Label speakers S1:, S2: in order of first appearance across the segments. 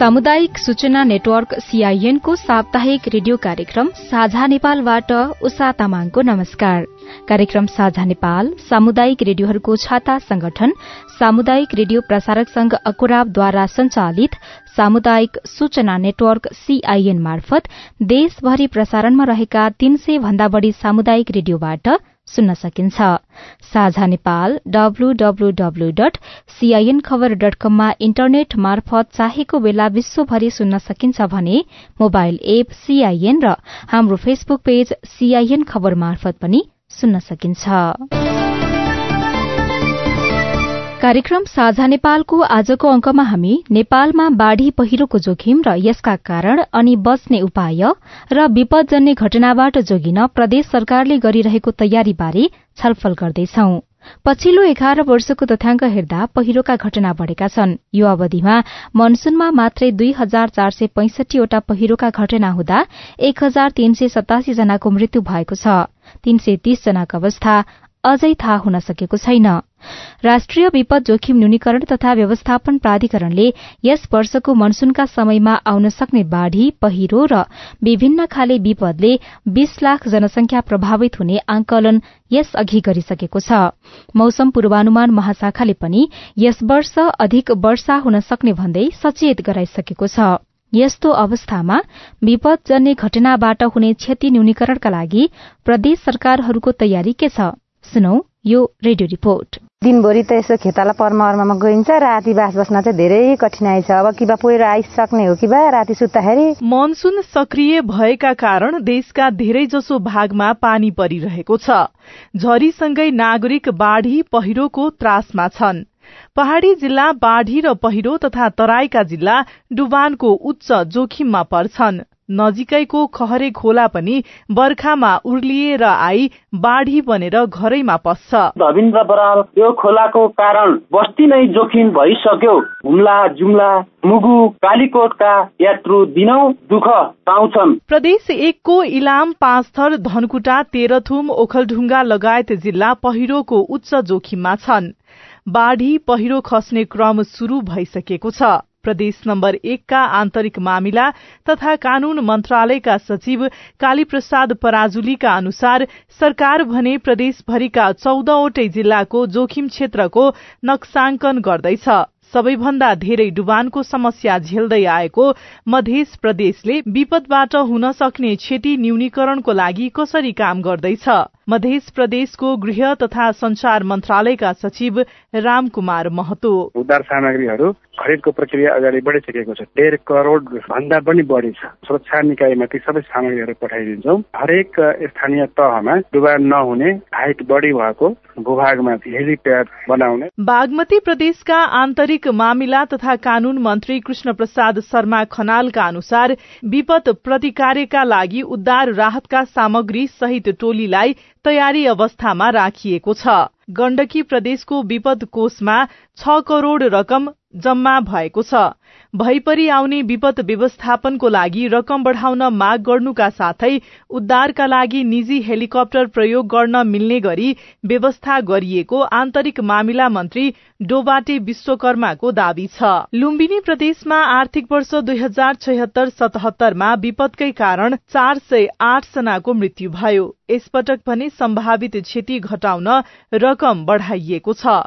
S1: सामुदायिक सूचना नेटवर्क सीआईएनको साप्ताहिक रेडियो कार्यक्रम साझा नेपालबाट उषा तामाङको नमस्कार। कार्यक्रम साझा नेपाल सामुदायिक रेडियोहरूको छाता संगठन सामुदायिक रेडियो प्रसारक संघ अकुराबद्वारा संचालित सामुदायिक सूचना नेटवर्क सीआईएन मार्फत देशभरि प्रसारणमा रहेका तीन सय भन्दा बढ़ी सामुदायिक रेडियोबाट सुन्न सकिन्छ। साझा नेपाल डब्लूडब्लूडब्लू डट सीआईएन खबर डट कममा इन्टरनेट मार्फत चाहेको बेला विश्वभरि सुन्न सकिन्छ भने मोबाइल एप सीआईएन र हाम्रो फेसबुक पेज सीआईएन खबर मार्फत पनि सुन्न सकिन्छ। कार्यक्रम साझा नेपालको आजको अंकमा हामी नेपालमा बाढ़ी पहिरोको जोखिम र यसका कारण अनि बच्ने उपाय र विपदजन्य घटनाबाट जोगिन प्रदेश सरकारले गरिरहेको तयारीबारे छलफल गर्दैछौ। पछिल्लो एघार वर्षको तथ्याङ्क हेर्दा पहिरोका घटना बढ़ेका छन्। यो अवधिमा मनसूनमा मात्रै दुई हजार चार सय पैंसठीवटा पहिरोका घटना हुँदा एक हजार तीन सय सतासी जनाको मृत्यु भएको छ। तीन सय तीस जनाको अवस्था अझै थाहा हुन सकेको छैन। राष्ट्रिय विपद जोखिम न्यूनीकरण तथा व्यवस्थापन प्राधिकरणले यस वर्षको मनसूनका समयमा आउन सक्ने बाढ़ी पहिरो र विभिन्न खाले विपदले बीस लाख जनसंख्या प्रभावित हुने आंकलन यस अघि गरिसकेको छ। मौसम पूर्वानुमान महाशाखाले पनि यस वर्ष अधिक वर्षा हुन सक्ने भन्दै सचेत गराइसकेको छ। यस्तो अवस्थामा विपदजन्य घटनाबाट हुने क्षति न्यूनीकरणका लागि प्रदेश सरकारहरूको तयारी के छ? सुनौ यो रेडियो रिपोर्ट।
S2: दिनभरि त यसो खेताला पर्मावर्मामा गइन्छ राति बास बस्न चाहिँ धेरै कठिनाई छ। अब कि बा पहिरो आइसक्ने हो कि बा राति सुत्दाखेरि?
S3: मनसून सक्रिय भएका कारण देशका धेरै जसो भागमा पानी परिरहेको छ। झरीसँगै नागरिक बाढ़ी पहिरोको त्रासमा छन्। पहाड़ी जिल्ला बाढ़ी र पहिरो तथा तराईका जिल्ला डुबानको उच्च जोखिममा पर्छन्। नजिकैको खहरे खोला पनि बर्खामा उर्लिएर आई बाढ़ी बनेर घरैमा पस्छ।
S4: धविन्द्र बराल यो खोलाको कारण बस्ती नै जोखिम भइसक्यो। हुम्ला जुम्ला मुगु कालीकोटका यात्रु दिनौ दुःख पाउँछन्।
S3: प्रदेश एकको इलाम पाँचथर धनकुटा तेह्रथुम ओखलढुङ्गा लगायत जिल्ला पहिरोको उच्च जोखिममा छन्। बाढ़ी पहिरो खस्ने क्रम शुरू भइसकेको छ। प्रदेश नम्बर एकका आन्तरिक मामिला तथा कानून मन्त्रालयका सचिव कालीप्रसाद पराजुलीका अनुसार सरकार भने प्रदेशभरिका चौधवटै जिल्लाको जोखिम क्षेत्रको नक्साङ्कन गर्दैछ। सबैभन्दा धेरै डुबानको समस्या झेल्दै आएको मध्य प्रदेशले विपदबाट हुन सक्ने क्षति न्यूनीकरणको लागि कसरी काम गर्दैछ? मध्य प्रदेशको गृह तथा संचार मन्त्रालयका सचिव रामकुमार महतो।
S5: उद्धार सामग्रीहरू खरिदको प्रक्रिया अगाडि बढिसकेको छ। डेढ करोड भन्दा पनि बढी छ। सुरक्षा निकायमा ती सबै सामग्रीहरू पठाइदिन्छौँ। हरेक स्थानीय तहमा डुबान नहुने हाइट बढी भएको भूभागमा हेलिप्याड बनाउने।
S3: बागमती प्रदेशका आन्तरिक मामिला तथा कानून मन्त्री कृष्ण प्रसाद शर्मा खनालका अनुसार विपद प्रतिकार्यका लागि उद्धार राहतका सामग्री सहित टोलीलाई तयारी अवस्थामा राखिएको छ। गण्डकी प्रदेशको विपद कोषमा छ करोड़ रकम जम्मा भएको छ। भइपरि आउने विपद व्यवस्थापनको लागि रकम बढ़ाउन माग गर्नुका साथै उद्धारका लागि निजी हेलिकप्टर प्रयोग गर्न मिल्ने गरी व्यवस्था गरिएको आन्तरिक मामिला मन्त्री डोबाटे विश्वकर्माको दावी छ। लुम्बिनी प्रदेशमा आर्थिक वर्ष दुई हजार छयत्तर सतहत्तरमा विपदकै कारण चार सय आठ जनाको मृत्यु भयो। यसपटक भने सम्भावित क्षति घटाउन रकम बढ़ाइएको छ।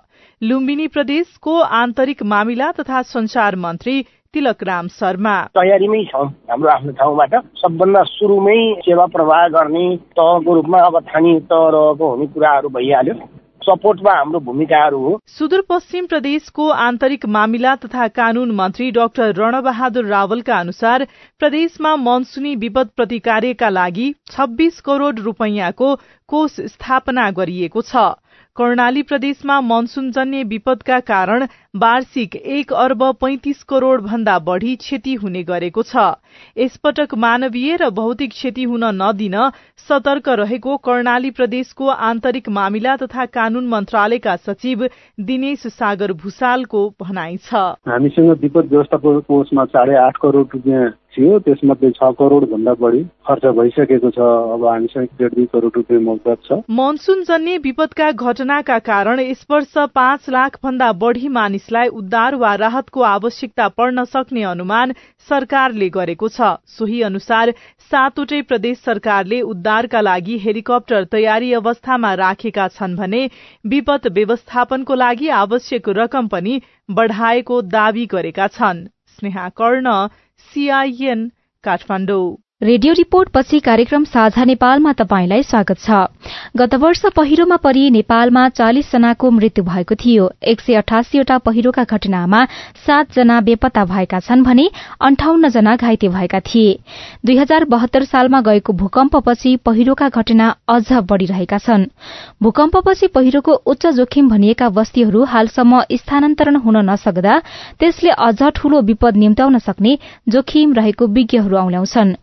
S3: लुम्बिनी प्रदेशको आन्तरिक मामिला तथा संचार मन्त्री तिलक राम शर्मा।
S6: तयारीमै छौँ हाम्रो आफ्नो ठाउँबाट। सबभन्दा सुरुमै सेवा प्रवाह गर्ने तहको रूपमा अब स्थानीय तह रहेको हुने कुराहरू भइहाल्यो। सपोर्टमा हाम्रो भूमिकाहरू हो।
S3: सुदूरपश्चिम प्रदेशको आन्तरिक मामिला तथा कानून मन्त्री डाक्टर रणबहादुर रावलका अनुसार प्रदेशमा मनसुनी विपद प्रतिकार्यका लागि छब्बीस करोड़ रूपियाँको कोष स्थापना गरिएको छ। कर्णाली प्रदेशमा मनसूनजन्य विपदका कारण वार्षिक एक अर्ब पैंतिस करोड़ भन्दा बढ़ी क्षति हुने गरेको छ। यसपटक मानवीय र भौतिक क्षति हुन नदिन सतर्क रहेको कर्णाली प्रदेशको आन्तरिक मामिला तथा कानून मन्त्रालयका सचिव दिनेश सागर भूषालको भनाइ छ।
S5: हामीसँग विपद व्यवस्थापन कोषमा साढे आठ करोड़ रुपियाँ थियो त्यसमध्ये छ करोड़ भन्दा बढी खर्च भइसकेको छ। अब हामीसँग डेढ दुई करोड़ रुपियाँ मौजत छ।
S3: मनसून जन्य विपदका घटनाका कारण यस वर्ष पाँच लाख भन्दा बढ़ी मानिस मानिसलाई उद्धार वा राहतको आवश्यकता पर्न सक्ने अनुमान सरकारले गरेको छ। सोही अनुसार सातवटै प्रदेश सरकारले उद्धारका लागि हेलिकप्टर तयारी अवस्थामा राखेका छन् भने विपद व्यवस्थापनको लागि आवश्यक रकम पनि बढ़ाएको दावी गरेका छन्। Sneha Karna CIN Kathmandu
S1: radio report पछि कार्यक्रम साझा नेपालमा तपाईंलाई स्वागत छ। गत वर्ष पहिरोमा परि नेपालमा चालिस जनाको मृत्यु भएको थियो। एक सय अठासीवटा पहिरोका घटनामा सात जना बेपत्ता भएका छन् भने अन्ठाउन्न जना घाइते भएका थिए। दुई हजार बहत्तर सालमा गएको भूकम्पपछि पहिरोका घटना अझ बढ़िरहेका छन्। भूकम्पपछि पहिरोको उच्च जोखिम भनिएका बस्तीहरू हालसम्म स्थानान्तरण हुन नसक्दा त्यसले अझ ठूलो विपद निम्त्याउन सक्ने जोखिम रहेको विज्ञहरू औल्याउँछन्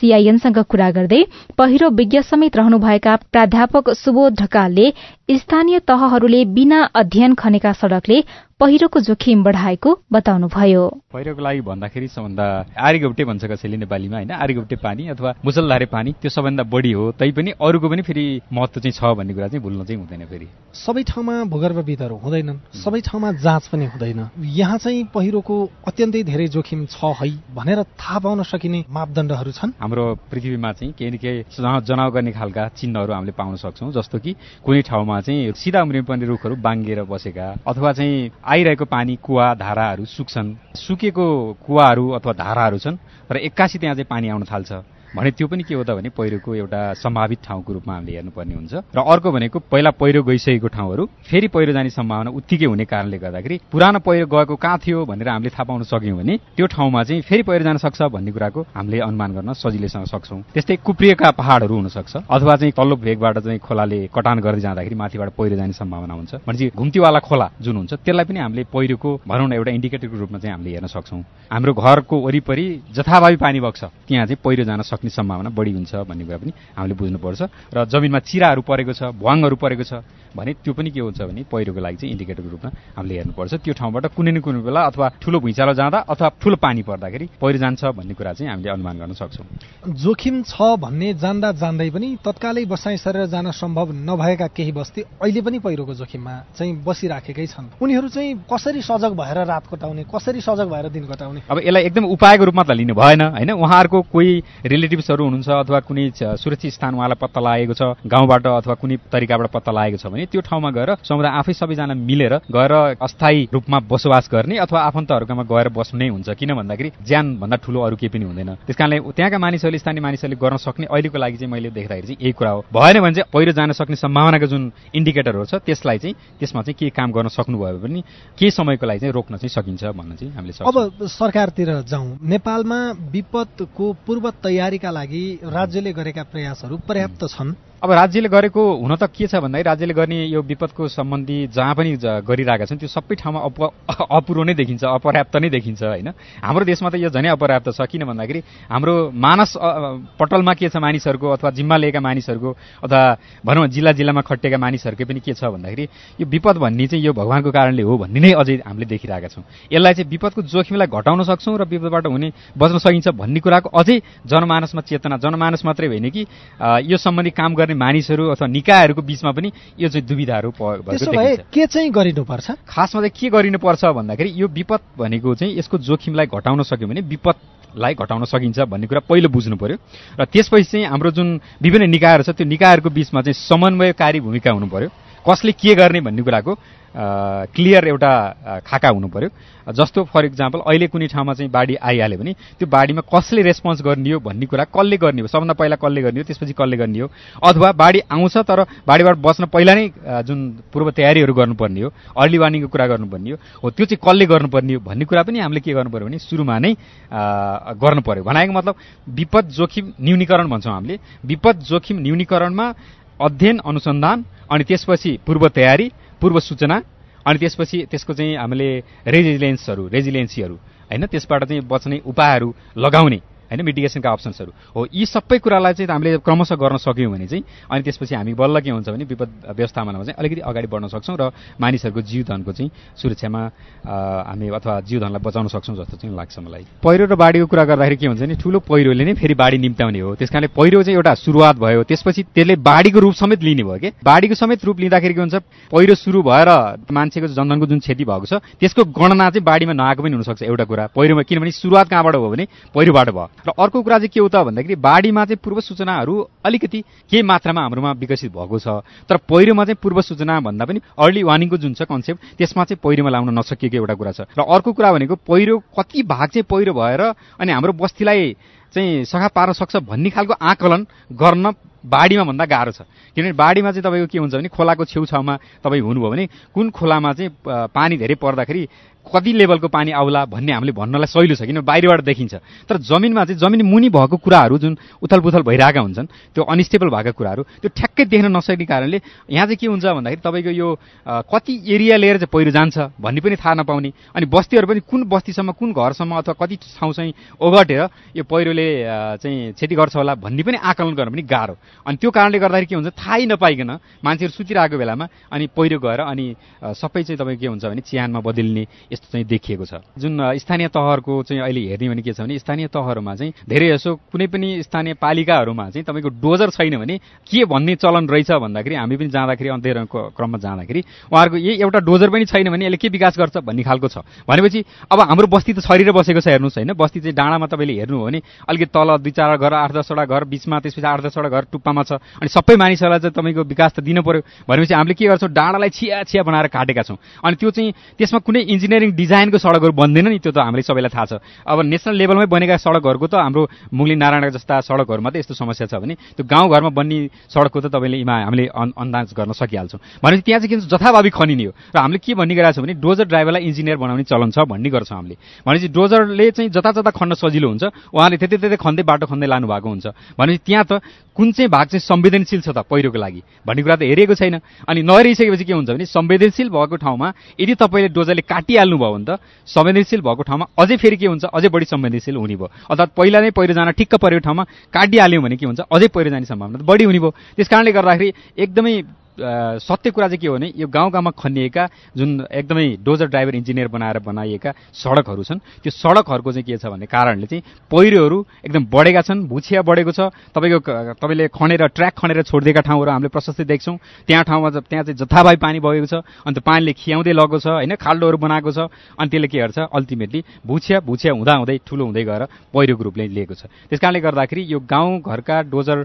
S1: सीआईएनसँग कुरा गर्दै पहिरो विज्ञ समेत रहनुभएका प्राध्यापक सुबोध ढकालले स्थानीय तहहरूले बिना अध्ययन खनेका सड़कले पहिरोको जोखिम बढ़ाएको बताउनुभयो।
S7: पहिरोको लागि भन्दाखेरि सबभन्दा आरिगौटे भन्छ कसैले नेपालीमा होइन? आरिगौटे पानी अथवा मुसलधारे पानी त्यो सबभन्दा बढी हो। तैपनि अरूको पनि फेरि महत्व चाहिँ छ भन्ने कुरा चाहिँ भुल्न चाहिँ हुँदैन फेरि।
S8: सबै ठाउँमा भूगर्भविदहरू हुँदैनन्। सबै ठाउँमा जाँच पनि हुँदैन। यहाँ चाहिँ पहिरोको अत्यन्तै धेरै जोखिम छ है भनेर थाहा पाउन सकिने मापदण्डहरू छन्।
S7: हाम्रो पृथ्वीमा चाहिँ केही न केही जनाउ गर्ने खालका चिन्हहरू हामीले पाउन सक्छौँ जस्तो कि कुनै ठाउँमा चाहिँ सिधा उम्रिनु पर्ने रुखहरू बाङ्गिएर बसेका अथवा चाहिँ आइरहेको पानी कुवा धाराहरू सुक्छन्। सुकेको कुवाहरू अथवा धाराहरू छन् र एक्कासी त्यहाँ चाहिँ पानी आउन थाल्छ। भने त्यो पनि के हो त भने पहिरोको एउटा सम्भावित ठाउँको रूपमा हामीले हेर्नुपर्ने हुन्छ। र अर्को भनेको पहिला पहिरो गइसकेको ठाउँहरू फेरि पहिरो जाने सम्भावना उत्तिकै हुने कारणले गर्दाखेरि पुरानो पहिरो गएको कहाँ थियो भनेर हामीले थाहा पाउन सक्यौँ भने त्यो ठाउँमा चाहिँ फेरि पहिरो जान सक्छ भन्ने कुराको हामीले अनुमान गर्न सजिलैसँग सक्छौँ। त्यस्तै कुप्रिएका पहाडहरू हुनसक्छ अथवा चाहिँ तल्लो भेगबाट चाहिँ खोलाले कटान गर्दै जाँदाखेरि माथिबाट पहिरो जाने सम्भावना हुन्छ। भनेपछि घुम्तीवाला खोला जुन हुन्छ त्यसलाई पनि हामीले पहिरोको भनौँ न एउटा इन्डिकेटरको रूपमा चाहिँ हामीले हेर्न सक्छौँ। हाम्रो घरको वरिपरि जथाभावी पानी बग्छ त्यहाँ चाहिँ पहिरो जान सक्छ सक्ने सम्भावना बढी हुन्छ भन्ने कुरा पनि हामीले बुझ्नुपर्छ। र जमिनमा चिराहरू परेको छ भुवाङहरू परेको छ भने त्यो पनि के हुन्छ भने पहिरोको लागि चाहिँ इन्डिकेटरको रूपमा हामीले हेर्नुपर्छ। त्यो ठाउँबाट कुनै न कुनै बेला अथवा ठुलो भुइँचालो जाँदा अथवा ठुलो पानी पर्दाखेरि पहिरो जान्छ भन्ने कुरा चाहिँ हामीले अनुमान गर्न सक्छौँ।
S8: जोखिम छ भन्ने जान्दा जान्दै पनि तत्कालै बसाइ सरेर जान सम्भव नभएका केही बस्ती अहिले पनि पहिरोको जोखिममा चाहिँ बसिराखेकै छन्। उनीहरू चाहिँ कसरी सजग भएर रात कटाउने कसरी सजग भएर दिन कटाउने?
S7: अब यसलाई एकदम उपायको रूपमा त लिनु भएन होइन? उहाँहरूको कोही रिलेटिभ्सहरू हुनुहुन्छ अथवा कुनै सुरक्षित स्थान उहाँलाई पत्ता लागेको छ गाउँबाट अथवा कुनै तरिकाबाट पत्ता लागेको छ भने त्यो ठाउँमा गएर समुदाय आफै सबैजना मिलेर गएर अस्थायी रूपमा बसोबास गर्ने अथवा आफन्तहरूकोमा गएर बस्नु हुन्छ। किन भन्दाखेरि ज्यानभन्दा ठुलो अरू केही पनि हुँदैन। त्यस कारणले त्यहाँका मानिसहरूले स्थानीय मानिसहरूले गर्न सक्ने अहिलेको लागि चाहिँ मैले देख्दाखेरि चाहिँ यही कुरा हो। भएन भने चाहिँ पहिरो जान सक्ने सम्भावनाको जुन इन्डिकेटरहरू छ त्यसलाई चाहिँ त्यसमा चाहिँ के काम गर्न सक्नुभयो भने केही समयको लागि चाहिँ रोक्न चाहिँ सकिन्छ भन्न चाहिँ हामीले
S8: अब सरकारतिर जाउँ। नेपालमा विपदको पूर्व तयारीका लागि राज्यले गरेका प्रयासहरू पर्याप्त छन्।
S7: अब राज्यले गरेको हुन त के छ भन्दाखेरि राज्यले गर्ने यो विपदको सम्बन्धी जहाँ पनि गरिरहेका छन् त्यो सबै ठाउँमा अप अपुरो नै देखिन्छ अपर्याप्त नै देखिन्छ होइन? हाम्रो देशमा त यो झनै अपर्याप्त छ किन भन्दाखेरि हाम्रो मानस पटलमा के छ मानिसहरूको अथवा जिम्मा लिएका मानिसहरूको अथवा भनौँ जिल्ला जिल्लामा खटिएका मानिसहरूकै पनि के छ भन्दाखेरि यो विपद भन्ने चाहिँ यो भगवान्को कारणले हो भन्ने नै अझै हामीले देखिरहेका छौँ। यसलाई चाहिँ विपदको जोखिमलाई घटाउन सक्छौँ र विपदबाट हुने बच्न सकिन्छ भन्ने कुराको अझै जनमानसमा चेतना जनमानस मात्रै होइन कि यो सम्बन्धी काम गर्ने गर्ने मानिसहरू अथवा निकायहरूको बिचमा पनि यो चाहिँ दुविधाहरू
S8: के चाहिँ गरिनुपर्छ?
S7: खासमा चाहिँ के गरिनुपर्छ भन्दाखेरि यो विपद भनेको चाहिँ यसको जोखिमलाई घटाउन सक्यो भने विपदलाई घटाउन सकिन्छ भन्ने कुरा पहिलो बुझ्नु पर्यो। र त्यसपछि चाहिँ हाम्रो जुन विभिन्न निकायहरू छ त्यो निकायहरूको बिचमा चाहिँ समन्वयकारी भूमिका हुनु पर्यो। कसले के गर्ने भन्ने कुराको क्लियर एउटा खाका हुनु पर्यो। जस्तो फर इक्जाम्पल अहिले कुनै ठाउँमा चाहिँ बाढी आइहाल्यो भने त्यो बाढीमा कसले रेस्पोन्स गर्ने हो भन्ने कुरा कसले गर्ने हो? सबभन्दा पहिला कसले गर्ने हो? त्यसपछि कसले गर्ने हो? अथवा बाढी आउँछ तर बाढीबाट बस्न पहिला नै जुन पूर्व तयारीहरू गर्नुपर्ने हो अर्ली वार्निङको कुरा गर्नुपर्ने हो त्यो चाहिँ कसले गर्नुपर्ने हो भन्ने कुरा पनि हामीले के गर्नु पऱ्यो भने सुरुमा नै गर्नु पऱ्यो भनेको मतलब विपद जोखिम न्यूनीकरण भन्छौँ हामीले। विपद जोखिम न्यूनीकरणमा अध्ययन अनुसन्धान अनि त्यसपछि पूर्व तयारी पूर्व सूचना अनि त्यसपछि त्यसको चाहिँ हामीले रेजिलियन्सहरू रेजिलियन्सीहरू होइन? त्यसबाट चाहिँ बच्ने उपायहरू लगाउने। होइन मिटिगेसनका अप्सन्सहरू हो यी सबै कुरालाई चाहिँ हामीले क्रमशः गर्न सक्यौँ भने चाहिँ अनि त्यसपछि हामी बल्ल के हुन्छ भने विपद व्यवस्थापनमा चाहिँ अलिकति अगाडि बढ्न सक्छौँ र मानिसहरूको जीवधनको चाहिँ सुरक्षामा हामी अथवा जीवधनलाई बचाउन सक्छौँ जस्तो चाहिँ लाग्छ मलाई। पहिरो र बाढीको कुरा गर्दाखेरि के हुन्छ भने ठुलो पहिरोले नै फेरि बाढी निम्त्याउने हो। त्यस कारणले पहिरो चाहिँ एउटा सुरुवात भयो। त्यसपछि त्यसले बाढीको रूप समेत लिने भयो कि? बाढीको समेत रूप लिँदाखेरि के हुन्छ पहिरो सुरु भएर मान्छेको जनधनको जुन क्षति भएको छ त्यसको गणना चाहिँ बाढीमा नआएको पनि हुनसक्छ एउटा कुरा। पहिरोमा किनभने सुरुवात कहाँबाट हो भने पहिरोबाट भयो। र अर्को कुरा चाहिँ के हो त भन्दाखेरि बाढीमा चाहिँ पूर्व सूचनाहरू अलिकति के मात्रामा हाम्रोमा विकसित भएको छ। तर पहिरोमा चाहिँ पूर्व सूचना भन्दा पनि अर्ली वार्निङको जुन छ कन्सेप्ट त्यसमा चाहिँ पहिरोमा लाउन नसकिएको एउटा कुरा छ। र अर्को कुरा भनेको पहिरो कति भाग चाहिँ पहिरो भएर अनि हाम्रो बस्तीलाई चाहिँ सखा पार्न सक्छ भन्ने खालको आकलन गर्न बाढीमा भन्दा गाह्रो छ। किनभने बाढीमा चाहिँ तपाईँको के हुन्छ भने खोलाको छेउछाउमा तपाईँ हुनुभयो भने कुन खोलामा चाहिँ पानी धेरै पर्दाखेरि कति लेभलको पानी आउला भन्ने हामीले भन्नलाई सहिलो छ किन बाहिरबाट देखिन्छ। तर जमिनमा चाहिँ जमिन मुनि भएको कुराहरू जुन उथलपुथल भइरहेका हुन्छन् त्यो अनस्टेबल भएका कुराहरू त्यो ठ्याक्कै देख्न नसक्ने कारणले यहाँ चाहिँ के हुन्छ भन्दाखेरि तपाईँको यो कति एरिया लिएर चाहिँ पहिरो जान्छ भन्ने पनि थाहा नपाउने अनि बस्तीहरू पनि कुन बस्तीसम्म कुन घरसम्म अथवा कति ठाउँ चाहिँ ओगटेर यो पहिरोले चाहिँ क्षति गर्छ होला भन्ने पनि आकलन गर्न पनि गाह्रो। अनि त्यो कारणले गर्दाखेरि के हुन्छ थाहै नपाइकन मान्छेहरू सुतिरहेको बेलामा अनि पहिरो गएर अनि सबै चाहिँ तपाईँको के हुन्छ भने चिहानमा बदलिने यस्तो चाहिँ देखिएको छ। जुन स्थानीय तहहरूको चाहिँ अहिले हेर्ने भने के छ भने स्थानीय तहहरूमा चाहिँ धेरै जसो कुनै पनि स्थानीय पालिकाहरूमा चाहिँ तपाईँको डोजर छैन भने के भन्ने चलन रहेछ भन्दाखेरि हामी पनि जाँदाखेरि अध्ययनको क्रममा जाँदाखेरि उहाँहरूको यही एउटा डोजर पनि छैन भने यसले के विकास गर्छ भन्ने खालको छ। भनेपछि अब हाम्रो बस्ती त छरिएर बसेको छ हेर्नुहोस् होइन बस्ती चाहिँ डाँडामा तपाईँले हेर्नु हो भने अलिकति तल दुई चार घर आठ दसवटा घर बिचमा त्यसपछि आठ दसवटा घर टुप्पामा छ। अनि सबै मानिसहरूलाई चाहिँ तपाईँको विकास त दिनु पऱ्यो भनेपछि हामीले के गर्छौँ डाँडालाई छिया छिया बनाएर काटेका छौँ। अनि त्यो चाहिँ त्यसमा कुनै इन्जिनियरिङ डिजाइनको सडकहरू बन्दैन नि त्यो त हामीले सबैलाई थाहा छ। अब नेसनल लेभलमै बनेका सडकहरूको त हाम्रो मुगली नारायण जस्ता सडकहरूमा त यस्तो समस्या छ भने त्यो गाउँघरमा बन्ने सडकको त तपाईँले हामीले अन्दाज गर्न सकिहाल्छौँ। भनेपछि त्यहाँ चाहिँ के हुन्छ जथाभावी खनिने हो। र हामीले के भन्ने गरेका छौँ भने डोजर ड्राइभरलाई इन्जिनियर बनाउने चलन छ भन्ने गर्छौँ हामीले। भनेपछि डोजरले चाहिँ जता जता खन्न सजिलो हुन्छ उहाँले त्यतै त्यतै खन्दै बाटो खन्दै लानुभएको हुन्छ। भनेपछि त्यहाँ त कुन चाहिँ भाग चाहिँ संवेदनशील छ त पहिरोको लागि भन्ने कुरा त हेरिएको छैन। अनि नहेरिसकेपछि के हुन्छ भने संवेदनशील भएको ठाउँमा यदि तपाईँले डोजरले काटिहाल्नु भयो भने त संवेदनशील भएको ठाउँमा अझै फेरि के हुन्छ? अझै बढी संवेदनशील हुने भयो। अर्थात् पहिला नै पहिरो जान ठिक्क परेको ठाउँमा काटिहाल्यौँ भने के हुन्छ? अझै पहिरो जाने सम्भावना बढी हुने भयो। त्यस कारणले गर्दाखेरि एकदमै सत्य कुरा चाहिँ के हो भने यो गाउँ गाउँमा खनिएका जुन एकदमै डोजर ड्राइभर इन्जिनियर बनाएर बनाइएका सडकहरू छन् त्यो सडकहरूको चाहिँ के छ भन्ने कारणले चाहिँ पहिरोहरू एकदम बढेका छन् भुछिया बढेको छ। तपाईँको तपाईँले खनेर ट्र्याक खनेर छोडिदिएका ठाउँहरू हामीले प्रशस्तै देख्छौँ। त्यहाँ ठाउँमा त्यहाँ चाहिँ जथाभावी पानी बगेको छ अन्त पानीले खियाउँदै लगेको छ होइन खाल्डोहरू बनाएको छ अनि त्यसले के गर्छ अल्टिमेटली भुछिया भुछिया हुँदा हुँदै ठुलो हुँदै गएर पहिरोको रूपले लिएको छ। त्यस कारणले गर्दाखेरि यो गाउँ घरका डोजर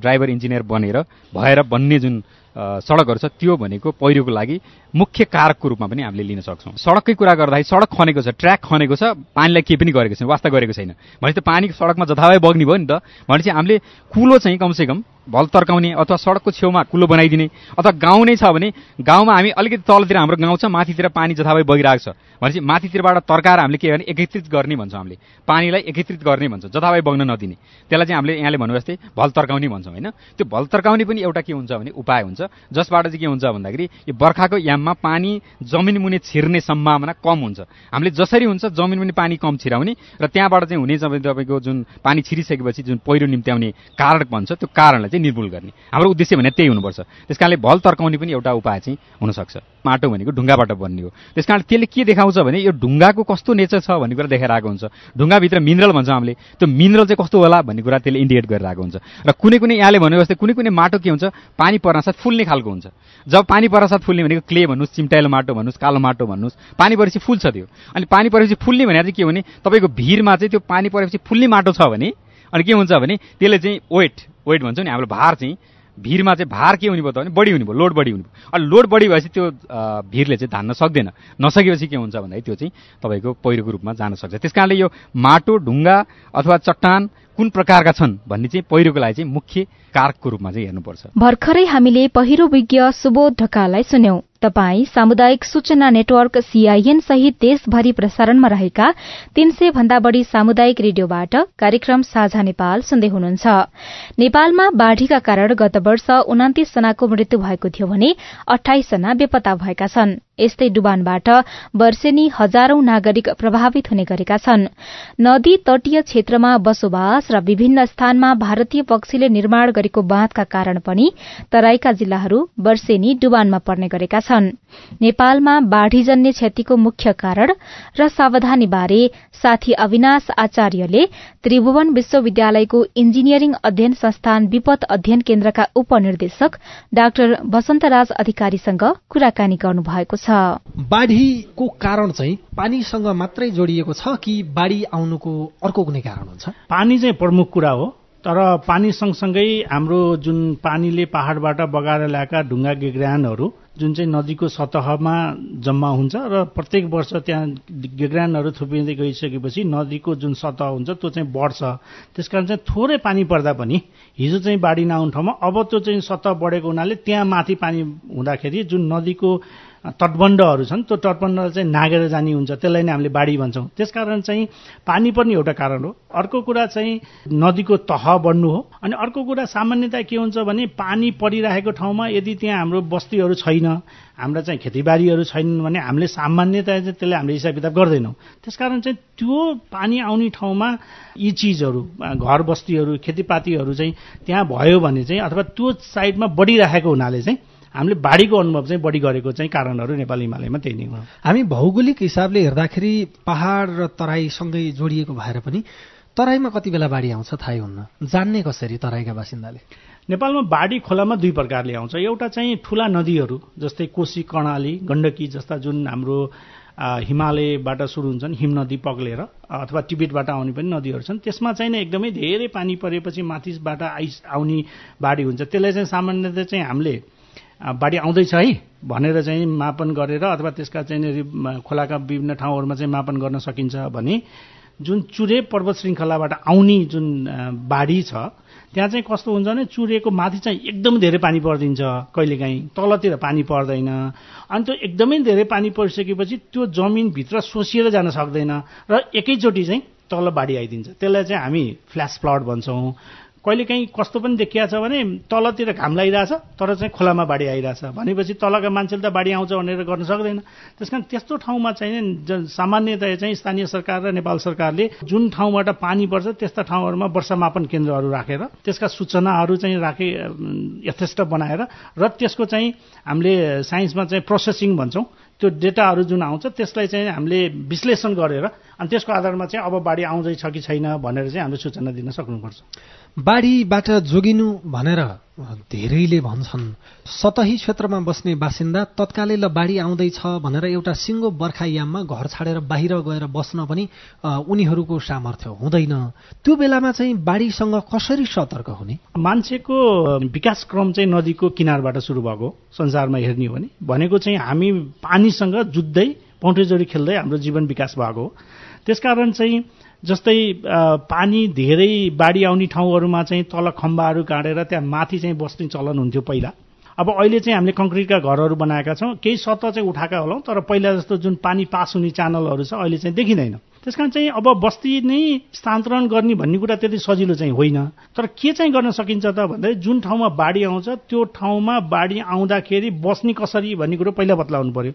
S7: ड्राइभर इन्जिनियर बनेर भएर बन्ने जुन सडकहरू छ त्यो भनेको पहिरोको लागि मुख्य कारकको रूपमा पनि हामीले लिन सक्छौँ। सडककै कुरा गर्दाखेरि सडक खनेको छ ट्र्याक खनेको छ पानीलाई केही पनि गरेको छैन वास्ता गरेको छैन। भनेपछि त पानी सडकमा जथाभावी बग्ने भयो नि त। भनेपछि हामीले कुलो चाहिँ कमसेकम भल तर्काउने अथवा सडकको छेउमा कुलो बनाइदिने अथवा गाउँ नै छ भने गाउँमा हामी अलिकति तलतिर हाम्रो गाउँ छ माथितिर पानी जथाभावी बगिरहेको छ। भनेपछि माथितिरबाट तर्काएर हामीले के भने एकत्रित गर्ने भन्छौँ हामीले। पानीलाई एकत्रित गर्ने भन्छौँ जथाभावी बग्न नदिने। त्यसलाई चाहिँ हामीले यहाँले भन्नु जस्तै भल तर्काउने भन्छौँ होइन? त्यो भल तर्काउने पनि एउटा के हुन्छ भने उपाय हुन्छ। जसबाट चाहिँ के हुन्छ भन्दाखेरि यो बर्खाको याममा पानी जमिन मुनि छिर्ने सम्भावना कम हुन्छ। हामीले जसरी हुन्छ जमिन मुनि पानी कम छिराउने र त्यहाँबाट चाहिँ हुने तपाईँको जुन पानी छिरिसकेपछि जुन पहिरो निम्त्याउने कारण भन्छ त्यो कारणलाई चाहिँ निर्मूल गर्ने। हाम्रो उद्देश्य भने त्यही हुनुपर्छ। त्यस कारणले भल तर्काउने पनि एउटा उपाय चाहिँ हुनसक्छ। माटो भनेको ढुङ्गाबाट बन्ने हो। त्यस कारण त्यसले के देखाउँछ भने यो ढुङ्गाको कस्तो नेचर छ भन्ने कुरा देखाएर आएको हुन्छ। ढुङ्गाभित्र मिनरल भन्छौँ हामीले। त्यो मिनरल चाहिँ कस्तो होला भन्ने कुरा त्यसले इन्डिकेट गरेर आएको हुन्छ। र कुनै कुनै यहाँले भने जस्तै कुनै कुनै माटो के हुन्छ? पानी पर्नासाथ फुल्ने खालको हुन्छ। जब पानी पर्नासाथ फुल्ने भनेको क्ले भन्नुहोस् चिम्टाइलो माटो भन्नुहोस् कालो माटो भन्नुहोस् पानी परेपछि फुल्छ त्यो। अनि पानी परेपछि फुल्ने भने चाहिँ के भने तपाईँको भिरमा चाहिँ त्यो पानी परेपछि फुल्ने माटो छ भने अनि के हुन्छ भने त्यसले चाहिँ वेट वेट भन्छौँ नि हाम्रो भार चाहिँ भिरमा चाहिँ भार के हुने भयो त भने बढी हुने भयो लोड बढी हुने भयो। अनि लोड बढी भएपछि त्यो भिरले चाहिँ धान्न सक्दैन। नसकेपछि के हुन्छ भन्दाखेरि त्यो चाहिँ तपाईँको पहिरोको रूपमा जान सक्छ। त्यस कारणले यो माटो ढुङ्गा अथवा चट्टान कुन प्रकारका छन् भन्ने चाहिँ पहिरोको लागि चाहिँ मुख्य कारकको रूपमा चाहिँ हेर्नुपर्छ।
S1: भर्खरै हामीले पहिरो विज्ञ सुबोध ढकाललाई सुन्यौं। तपाई सामुदायिक सूचना नेटवर्क सीआईएन सहित देशभरि प्रसारणमा रहेका तीन सय भन्दा बढ़ी सामुदायिक रेडियोबाट कार्यक्रम साझा नेपाल सुन्दै हुनुहुन्छ। नेपालमा बाढ़ीका कारण गत वर्ष उनातिस जनाको मृत्यु भएको थियो भने अठाइस जना बेपत्ता भएका छनृ। यस्तै डुबानबाट वर्षेनी हजारौं नागरिक प्रभावित हुने गरेका छन्। नदी तटीय क्षेत्रमा बसोबास र विभिन्न स्थानमा भारतीय पक्षीले निर्माण गरेको बाँधका कारण पनि तराईका जिल्लाहरू वर्षेनी डुबानमा पर्ने गरेका छन्। नेपालमा बाढ़ीजन्य क्षतिको मुख्य कारण र सावधानी बारे साथी अविनाश आचार्यले त्रिभुवन विश्वविद्यालयको इन्जिनियरिङ अध्ययन संस्थान विपद अध्ययन केन्द्रका उपनिर्देशक डाक्टर वसन्तराज अधिकारीसँग कुराकानी गर्नुभएको छ।
S8: बाढ़ीको कारण चाहिँ पानीसँग मात्रै जोडिएको छ कि बाढ़ी आउनुको अर्को कुनै कारण हुन्छ?
S9: पानी चाहिँ प्रमुख कुरा हो तर पानी सँगसँगै हाम्रो जुन पानीले पहाडबाट बगाएर ल्याएका ढुङ्गा गेग्रानहरू जुन चाहिँ नदीको सतहमा जम्मा हुन्छ र प्रत्येक वर्ष त्यहाँ गेग्रानहरू थुपिँदै गइसकेपछि नदीको जुन सतह हुन्छ त्यो चाहिँ बढ्छ। त्यस कारण चाहिँ थोरै पानी पर्दा पनि हिजो चाहिँ बाढी नआउने ठाउँमा अब त्यो चाहिँ सतह बढेको हुनाले त्यहाँ माथि पानी हुँदाखेरि जुन नदीको तटबन्धहरू छन् त्यो तटबन्ध चाहिँ नागेर जाने हुन्छ त्यसलाई नै हामीले बाढी भन्छौँ। त्यसकारण चाहिँ पानी पनि एउटा कारण हो। अर्को कुरा चाहिँ नदीको तह बढ्नु हो। अनि अर्को कुरा सामान्यतया के हुन्छ भने पानी परिरहेको ठाउँमा यदि त्यहाँ हाम्रो बस्तीहरू छैन हाम्रा चाहिँ खेतीबारीहरू छैनन् भने हामीले सामान्यतया चाहिँ त्यसलाई हामीले हिसाब किताब गर्दैनौँ। त्यसकारण चाहिँ त्यो पानी आउने ठाउँमा यी चिजहरू घर बस्तीहरू खेतीपातीहरू चाहिँ त्यहाँ भयो भने चाहिँ अथवा त्यो साइडमा बढिरहेको हुनाले चाहिँ हामीले बाढीको अनुभव चाहिँ बढी गरेको चाहिँ कारणहरू नेपाल हिमालयमा त्यही नै हो।
S8: हामी भौगोलिक हिसाबले हेर्दाखेरि पहाड र तराईसँगै जोडिएको भएर पनि तराईमा कति बेला बाढी आउँछ थाहै हुन्न? जान्ने कसरी तराईका बासिन्दाले?
S9: नेपालमा बाढी खोलामा दुई प्रकारले आउँछ। एउटा चाहिँ ठुला नदीहरू जस्तै कोशी कर्णाली गण्डकी जस्ता जुन हाम्रो हिमालयबाट सुरु हुन्छन् हिम नदी पग्लेर अथवा टिबेटबाट आउने पनि नदीहरू छन्। त्यसमा चाहिँ एकदमै धेरै पानी परेपछि माथिबाट आइस आउने बाढी हुन्छ। त्यसलाई चाहिँ सामान्यतः चाहिँ हामीले बाढी आउँदैछ है भनेर चाहिँ मापन गरेर अथवा त्यसका चाहिँ खोलाका विभिन्न ठाउँहरूमा चाहिँ मापन गर्न सकिन्छ भने जुन चुरे पर्वत श्रृङ्खलाबाट आउने जुन बाढी छ त्यहाँ चाहिँ कस्तो हुन्छ भने चुरेको माथि चाहिँ एकदम धेरै पानी परिदिन्छ कहिलेकाहीँ तलतिर पानी पर्दैन। अनि त्यो एकदमै धेरै पानी परिसकेपछि त्यो जमिनभित्र सोसिएर जान सक्दैन र एकैचोटि चाहिँ तल बाढी आइदिन्छ। त्यसलाई चाहिँ हामी फ्ल्यास फ्लड भन्छौँ। कहिलेकाहीँ कस्तो पनि देखिया छ भने तलतिर घाम लगाइरहेछ तर चाहिँ खोलामा बाढी आइरहेछ। भनेपछि तलका मान्छेले त बाढी आउँछ भनेर गर्न सक्दैन। त्यस कारण त्यस्तो ठाउँमा चाहिँ सामान्यतया चाहिँ स्थानीय सरकार र नेपाल सरकारले जुन ठाउँबाट पानी पर्छ त्यस्ता ठाउँहरूमा वर्षामापन केन्द्रहरू राखेर त्यसका सूचनाहरू चाहिँ राखे यथेष्ट बनाएर र त्यसको चाहिँ हामीले साइन्समा चाहिँ प्रोसेसिङ भन्छौँ। त्यो डेटाहरू जुन आउँछ त्यसलाई चाहिँ हामीले विश्लेषण गरेर अनि त्यसको आधारमा चाहिँ अब बाढी आउँदैछ कि छैन भनेर चाहिँ हामीले सूचना दिन सक्नुपर्छ।
S8: बाढीबाट जोगिनु भनेर धेरैले भन्छन्। सतही क्षेत्रमा बस्ने बासिन्दा तत्कालै ल बाढी आउँदैछ भनेर एउटा सिङ्गो बर्खायाममा घर छाडेर बाहिर गएर बस्न पनि उनीहरूको सामर्थ्य हुँदैन। त्यो बेलामा चाहिँ बाढीसँग कसरी सतर्क हुने?
S9: मान्छेको विकास क्रम चाहिँ नदीको किनारबाट सुरु भएको संसारमा हेर्ने हो भने। भनेको चाहिँ हामी पानीसँग जुत्दै पौँठेजोडी खेल्दै हाम्रो जीवन विकास भएको हो। त्यसकारण चाहिँ जस्तै पानी धेरै बाढी आउने ठाउँहरूमा चाहिँ तल खम्बाहरू गाडेर त्यहाँ माथि चाहिँ बस्ने चलन हुन्थ्यो पहिला। अब अहिले चाहिँ हामीले कङ्क्रिटका घरहरू बनाएका छौँ। केही सतह चाहिँ उठाएका होलौँ तर पहिला जस्तो जुन पानी पास हुने च्यानलहरू छ अहिले चाहिँ देखिँदैन। त्यस कारण चाहिँ अब बस्ती नै स्थानान्तरण गर्ने भन्ने कुरा त्यति सजिलो चाहिँ होइन। तर के चाहिँ गर्न सकिन्छ त भन्दाखेरि जुन ठाउँमा बाढी आउँछ त्यो ठाउँमा बाढी आउँदाखेरि बस्ने कसरी भन्ने कुरो पहिला बतलाउनु पर्यो।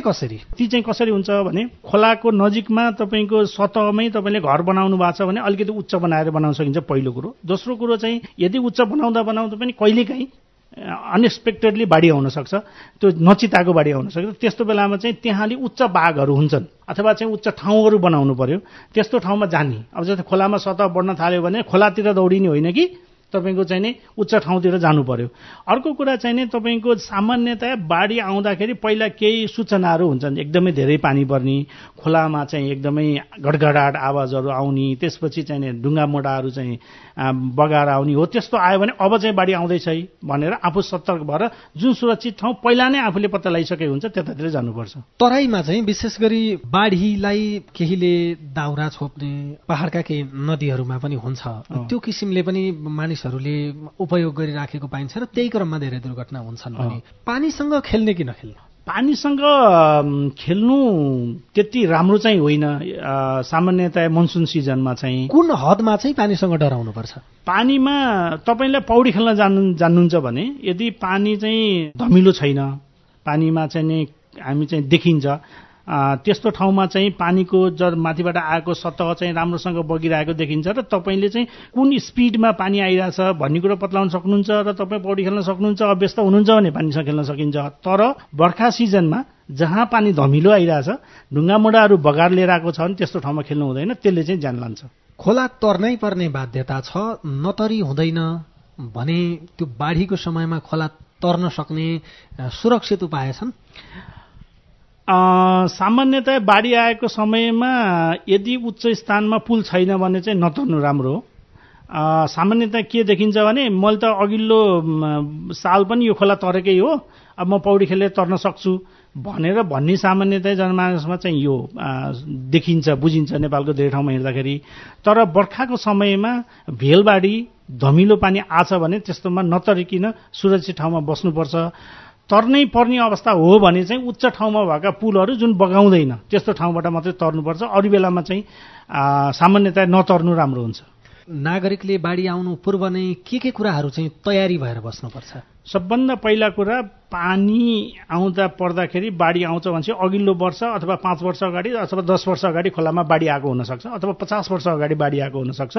S8: कसरी?
S9: ती चाहिँ कसरी हुन्छ भने खोलाको नजिकमा तपाईँको सतहमै तपाईँले घर बनाउनु भएको छ भने अलिकति उच्च बनाएर बनाउन सकिन्छ पहिलो कुरो। दोस्रो कुरो चाहिँ यदि उच्च बनाउँदा बनाउँदा पनि कहिलेकाहीँ अनएक्सपेक्टेडली बाढी आउन सक्छ त्यो नचिताको बाढी आउन सक्छ त्यस्तो बेलामा चाहिँ त्यहाँले उच्च बाघहरू हुन्छन् अथवा चाहिँ उच्च ठाउँहरू बनाउनु पर्यो। त्यस्तो ठाउँमा जाने अब जस्तै खोलामा सतह बढ्न थाल्यो भने खोलातिर दौडिने होइन कि तपाईँको चाहिँ नि उच्च ठाउँतिर जानु पर्यो। अर्को कुरा चाहिँ नि तपाईँको सामान्यतया बाढी आउँदाखेरि पहिला केही सूचनाहरू हुन्छन्। एकदमै धेरै पानी पर्ने खोलामा चाहिँ एकदमै गडगडाट आवाजहरू आउने त्यसपछि चाहिँ ढुङ्गा मोडाहरू चाहिँ बगाएर आउने हो। त्यस्तो आयो भने अब चाहिँ बाढी आउँदैछ है भनेर आफू सतर्क भएर जुन सुरक्षित ठाउँ पहिला नै आफूले पत्ता लगाइसकेको हुन्छ त्यतातिर जानुपर्छ।
S8: तराईमा चाहिँ विशेष गरी बाढीलाई केहीले दाउरा छोप्ने पहाडका केही नदीहरूमा पनि हुन्छ। त्यो किसिमले पनि मानिसहरूले उपयोग गरिराखेको पाइन्छ र त्यही क्रममा धेरै दुर्घटना हुन्छन् भने पानीसँग खेल्ने कि नखेल्ने?
S9: पानीसँग खेल्नु त्यति राम्रो चाहिँ होइन। सामान्यतया मनसुन सिजनमा चाहिँ।
S8: कुन हदमा चाहिँ पानीसँग डराउनुपर्छ?
S9: पानीमा तपाईँलाई पौडी खेल्न जानु जान्नुहुन्छ भने यदि पानी चाहिँ धमिलो छैन पानीमा चाहिँ हामी चाहिँ देखिन्छ। त्यस्तो ठाउँमा चाहिँ पानीको जर माथिबाट आएको सतह चाहिँ राम्रोसँग बगिरहेको देखिन्छ र तपाईँले चाहिँ कुन स्पिडमा पानी आइरहेछ भन्ने कुरो पत्लाउन सक्नुहुन्छ र तपाईँ पौडी खेल्न सक्नुहुन्छ अभ्यस्त हुनुहुन्छ भने पानीसँग खेल्न सकिन्छ। तर बर्खा सिजनमा जहाँ पानी धमिलो आइरहेछ ढुङ्गा मुढाहरू बगार लिएर आएको छ भने त्यस्तो ठाउँमा खेल्नु हुँदैन त्यसले चाहिँ ज्यान लान्छ।
S8: खोला तर्नै पर्ने बाध्यता छ नतरी हुँदैन भने त्यो बाढीको समयमा खोला तर्न सक्ने सुरक्षित उपाय छन्।
S9: सामान्यतया बाढी आएको समयमा यदि उच्च स्थानमा पुल छैन भने चाहिँ नतर्नु राम्रो हो। सामान्यतया के देखिन्छ भने मैले त अघिल्लो साल पनि यो खोला तरेकै हो अब म पौडी खेलेर तर्न सक्छु भनेर भन्ने सामान्यतया जनमानसमा चाहिँ यो देखिन्छ बुझिन्छ नेपालको धेरै ठाउँमा हिँड्दाखेरि तर बर्खाको समयमा भेलबाढी धमिलो पानी आछ भने त्यस्तोमा नतरिकन सुरक्षित ठाउँमा बस्नुपर्छ। तर्नै पर्ने अवस्था हो भने चाहिँ उच्च ठाउँमा भएका पुलहरू जुन बगाउँदैन त्यस्तो ठाउँबाट मात्रै तर्नुपर्छ। अरू बेलामा चाहिँ सामान्यतया नतर्नु राम्रो हुन्छ।
S8: नागरिकले बाढी आउनु पूर्व नै के के कुराहरू चाहिँ तयारी भएर बस्नुपर्छ?
S9: सबभन्दा पहिला कुरा पानी आउँदा पर्दाखेरि बाढी आउँछ भनेपछि अघिल्लो वर्ष अथवा पाँच वर्ष अगाडि अथवा दस वर्ष अगाडि खोलामा बाढी आएको हुनसक्छ अथवा पचास वर्ष अगाडि बाढी आएको हुनसक्छ।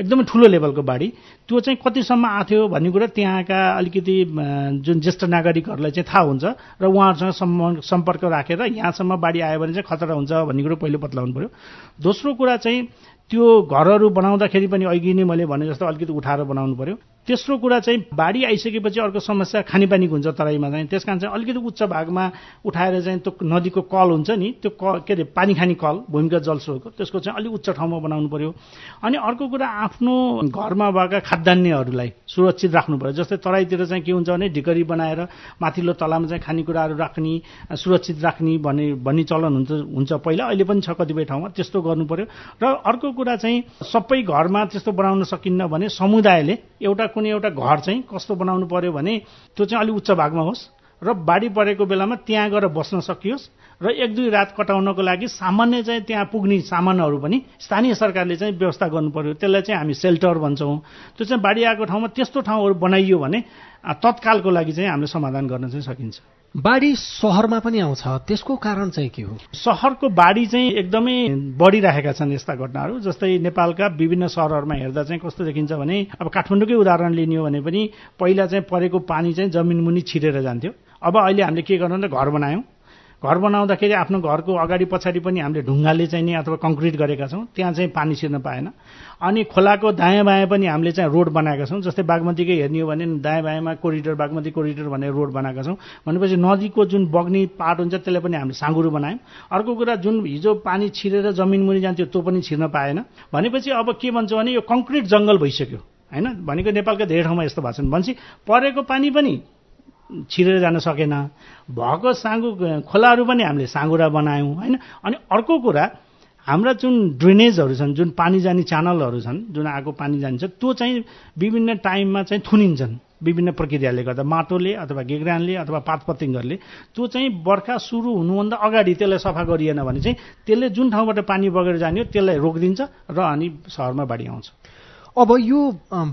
S9: एकदमै ठुलो लेभलको बाढी। त्यो चाहिँ कतिसम्म आथ्यो भन्ने कुरा त्यहाँका अलिकति जुन ज्येष्ठ नागरिकहरूलाई चाहिँ थाहा हुन्छ र उहाँहरूसँग सम्पर्क राखेर यहाँसम्म बाढी आयो भने चाहिँ खतरा हुन्छ भन्ने कुरो पहिलो बतलाउनु पऱ्यो दोस्रो कुरा चाहिँ त्यो घरहरू बनाउँदाखेरि पनि अघि नै मैले भने जस्तो अलिकति उठाएर बनाउनु पर्यो। तेस्रो कुरा चाहिँ बाढी आइसकेपछि अर्को समस्या खानेपानीको हुन्छ तराईमा चाहिँ। त्यस कारण चाहिँ अलिकति उच्च भागमा उठाएर चाहिँ त्यो नदीको कल हुन्छ नि त्यो क के अरे पानी खाने कल भूमिगत जलस्रोतको त्यसको चाहिँ अलिक उच्च ठाउँमा बनाउनु पर्यो। अनि अर्को कुरा आफ्नो घरमा भएका खाद्यान्यहरूलाई सुरक्षित राख्नु पर्यो। जस्तै तराईतिर चाहिँ के हुन्छ भने ढिकरी बनाएर माथिल्लो तलामा चाहिँ खानेकुराहरू राख्ने सुरक्षित राख्ने भन्ने भन्ने चलन हुन्छ हुन्छ पहिला। अहिले पनि छ कतिपय ठाउँमा त्यस्तो गर्नु पर्यो। र अर्को कुरा चाहिँ सबै घरमा त्यस्तो बनाउन सकिन्न भने समुदायले एउटा कुनै एउटा घर चाहिँ कस्तो बनाउनु पर्यो भने त्यो चाहिँ अलिक उच्च भागमा होस् र बाढी परेको बेलामा त्यहाँ गएर बस्न सकियोस् र एक दुई रात कटाउनको लागि सामान्य चाहिँ त्यहाँ पुग्ने सामानहरू पनि स्थानीय सरकारले चाहिँ व्यवस्था गर्नु पर्यो। त्यसलाई चाहिँ हामी सेल्टर भन्छौँ। त्यो चाहिँ बाढी आएको ठाउँमा त्यस्तो ठाउँहरू बनाइयो भने तत्कालको लागि चाहिँ हामीले समाधान गर्न चाहिँ सकिन्छ।
S8: बाढी सहरमा पनि आउँछ। त्यसको कारण चाहिँ के हो?
S9: सहरको बाढी चाहिँ एकदमै बढिरहेका छन् यस्ता घटनाहरू जस्तै नेपालका विभिन्न सहरहरूमा हेर्दा चाहिँ कस्तो देखिन्छ भने अब काठमाडौँकै उदाहरण लिने हो भने पनि पहिला चाहिँ परेको पानी चाहिँ जमिन मुनि छिरेर जान्थ्यो। अब अहिले हामीले के गर्नु त घर बनायौँ। घर बनाउँदाखेरि आफ्नो घरको अगाडि पछाडि पनि हामीले ढुङ्गाले चाहिँ नि अथवा कङ्क्रिट गरेका छौँ त्यहाँ चाहिँ पानी छिर्न पाएन। अनि खोलाको दायाँ बायाँ पनि हामीले चाहिँ रोड बनाएका छौँ जस्तै बागमतीकै हेर्ने हो भने दायाँ बायाँमा कोरिडोर बागमती कोरिडोर भनेर रोड बनाएका छौँ। भनेपछि नदीको जुन बग्ने पार्ट हुन्छ त्यसलाई पनि हामीले साँगुरो बनायौँ। अर्को कुरा जुन हिजो पानी छिरेर जमिन मुनि जान्थ्यो त्यो पनि छिर्न पाएन। भनेपछि अब के भन्छ भने यो कङ्क्रिट जङ्गल भइसक्यो होइन? भनेको नेपालका धेरै ठाउँमा यस्तो भएको छ भनेपछि परेको पानी पनि छिरेर जान सकेन। भएको साँगु खोलाहरू पनि हामीले साँगुरा बनायौँ होइन? अनि अर्को कुरा हाम्रा जुन ड्रेनेजहरू छन् जुन पानी जाने च्यानलहरू छन् जुन आएको पानी जान्छ त्यो चाहिँ विभिन्न टाइममा चाहिँ थुनिन्छन् विभिन्न प्रक्रियाले गर्दा। माटोले अथवा गेग्रानले अथवा पातपतिङ्गरले त्यो चाहिँ बर्खा सुरु हुनुभन्दा अगाडि त्यसलाई सफा गरिएन भने चाहिँ त्यसले जुन ठाउँबाट पानी बगेर जाने हो त्यसलाई रोकिदिन्छ र अनि सहरमा बाढी आउँछ।
S8: अब यो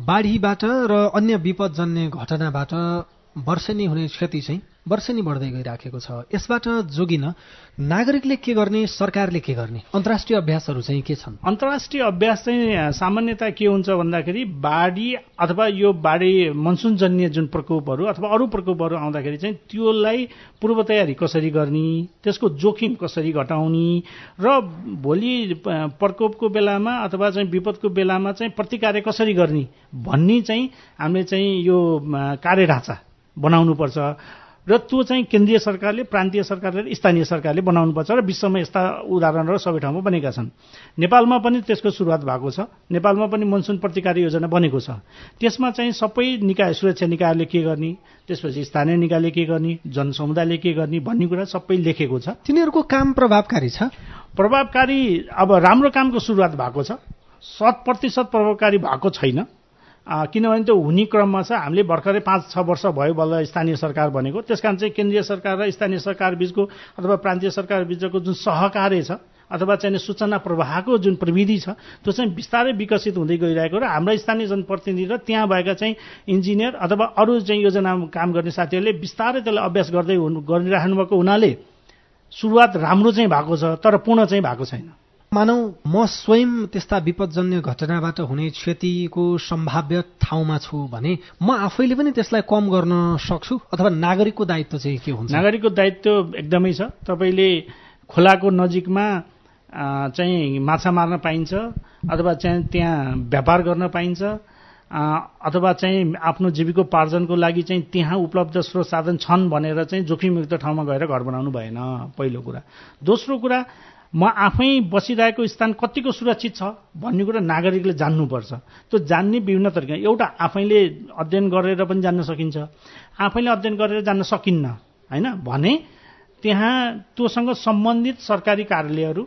S8: बाढीबाट र अन्य विपदजन्य घटनाबाट वर्षेनी हुने क्षति चाहिँ वर्षेनी बढ्दै गइराखेको छ। यसबाट जोगिन नागरिकले के गर्ने सरकारले के गर्ने? अन्तर्राष्ट्रिय अभ्यासहरू चाहिँ के छन्?
S9: अन्तर्राष्ट्रिय अभ्यास चाहिँ सामान्यता के हुन्छ भन्दाखेरि बाढी अथवा यो बाढी मनसुनजन्य जुन प्रकोपहरू अथवा अरू प्रकोपहरू आउँदाखेरि चाहिँ त्यसलाई पूर्व तयारी कसरी गर्ने त्यसको जोखिम कसरी घटाउने र भोलि प्रकोपको बेलामा अथवा चाहिँ विपदको बेलामा चाहिँ प्रतिकार्य कसरी गर्ने भन्ने चाहिँ हामीले चाहिँ यो कार्य ढाँचा बनाउनुपर्छ। र त्यो चाहिँ केन्द्रीय सरकारले प्रान्तीय सरकारले र स्थानीय सरकारले बनाउनुपर्छ र विश्वमा यस्ता उदाहरणहरू सबै ठाउँमा बनेका छन्। नेपालमा पनि त्यसको सुरुवात भएको छ। नेपालमा पनि मनसुन प्रतिकार योजना बनेको छ। त्यसमा चाहिँ सबै निकाय सुरक्षा निकायले के गर्ने? त्यसपछि स्थानीय निकायले के गर्ने? जनसमुदायले के गर्ने? भन्ने कुरा सबै लेखेको छ।
S8: तिनीहरूको काम प्रभावकारी छ?
S9: प्रभावकारी अब राम्रो कामको सुरुवात भएको छ। शत प्रतिशत प्रभावकारी भएको छैन। किनभने त्यो हुने क्रममा छ हामीले भर्खरै पाँच छ वर्ष भयो बल्ल स्थानीय सरकार बनेको त्यस कारण चाहिँ केन्द्रीय सरकार र स्थानीय सरकार बिचको अथवा प्रान्तीय सरकार बिचको जुन सहकार्य छ अथवा चाहिँ सूचना प्रवाहको जुन प्रविधि छ त्यो चाहिँ बिस्तारै विकसित हुँदै गइरहेको र हाम्रा स्थानीय जनप्रतिनिधि र त्यहाँ भएका चाहिँ इन्जिनियर अथवा अरू चाहिँ योजना काम गर्ने साथीहरूले बिस्तारै त्यसलाई अभ्यास गर्दै गरिराख्नु भएको हुनाले सुरुवात राम्रो चाहिँ भएको छ तर पूर्ण चाहिँ भएको छैन।
S8: मानौ म स्वयं त्यस्ता विपदजन्य घटनाबाट हुने क्षतिको सम्भाव्य ठाउँमा छु भने म आफैले पनि त्यसलाई कम गर्न सक्छु? अथवा नागरिकको दायित्व चाहिँ के हुन्छ?
S9: नागरिकको दायित्व एकदमै छ। तपाईँले खोलाको नजिकमा चाहिँ माछा मार्न पाइन्छ अथवा चाहिँ त्यहाँ व्यापार गर्न पाइन्छ अथवा चाहिँ आफ्नो जीविकोपार्जनको लागि चाहिँ त्यहाँ उपलब्ध स्रोत साधन छन् भनेर चाहिँ जोखिमयुक्त ठाउँमा गएर घर बनाउनु भएन। पहिलो कुरा। दोस्रो कुरा म आफै बसिरहेको स्थान कतिको सुरक्षित छ भन्ने कुरा नागरिकले जान्नुपर्छ। त्यो जान्ने विभिन्न तरिका एउटा आफैले अध्ययन गरेर पनि जान्न सकिन्छ। आफैले अध्ययन गरेर जान्न सकिन्न होइन? भने त्यहाँ त्योसँग सम्बन्धित सरकारी कार्यालयहरू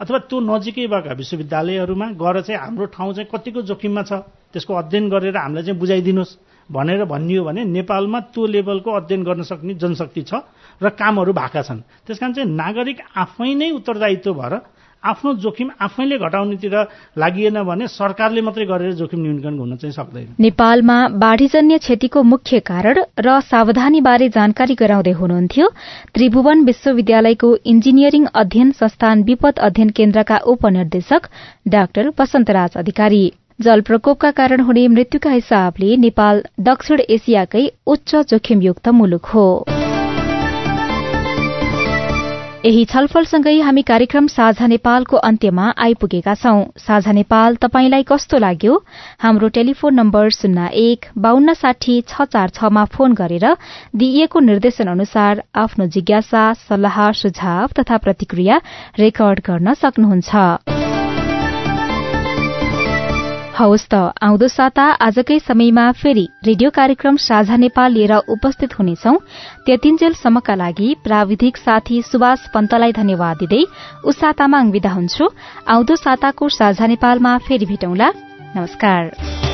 S9: अथवा त्यो नजिकै भएका विश्वविद्यालयहरूमा गएर चाहिँ हाम्रो ठाउँ चाहिँ कतिको जोखिममा छ त्यसको अध्ययन गरेर हामीलाई चाहिँ बुझाइदिनुहोस्। भनेर भनियो भने नेपालमा त्यो लेभलको अध्ययन गर्न सक्ने जनशक्ति छ र कामहरू भएका छन्। त्यस चाहिँ नागरिक आफै नै उत्तरदायित्व भएर आफ्नो जोखिम आफैले घटाउनेतिर लागि भने सरकारले मात्रै गरेर जोखिम न्यूनीकरण हुन चाहिँ सक्दैन।
S1: नेपालमा बाढ़ीजन्य क्षतिको मुख्य कारण र सावधानी बारे जानकारी गराउँदै हुनुहुन्थ्यो त्रिभुवन विश्वविद्यालयको इन्जिनियरिङ अध्ययन संस्थान विपद अध्ययन केन्द्रका उपनिर्देशक डाक्टर वसन्तराज अधिकारी। जल प्रकोपका कारण हुने मृत्युका हिसाबले नेपाल दक्षिण एसियाकै उच्च जोखिमयुक्त मुलुक हो। यही छलफलसँगै हामी कार्यक्रम साझा नेपालको अन्त्यमा आइपुगेका छौं। साझा नेपाल तपाईंलाई कस्तो लाग्यो? हाम्रो टेलिफोन नम्बर शून्य एक बान्न साठी छ चार छमा फोन गरेर दिइएको निर्देशन अनुसार आफ्नो जिज्ञासा सल्लाह सुझाव तथा प्रतिक्रिया रेकर्ड गर्न सक्नुहुन्छ। हवस् त। आउँदो साता आजकै समयमा फेरि रेडियो कार्यक्रम साझा नेपाल लिएर उपस्थित हुनेछौ। त्यतिन्जेलसम्मका लागि प्राविधिक साथी सुभाष पन्तलाई धन्यवाद दिँदै उषा तामाङ विदा हुन्छु। आउँदो साताको साझा नेपालमा फेरि भेटौँला। नमस्कार।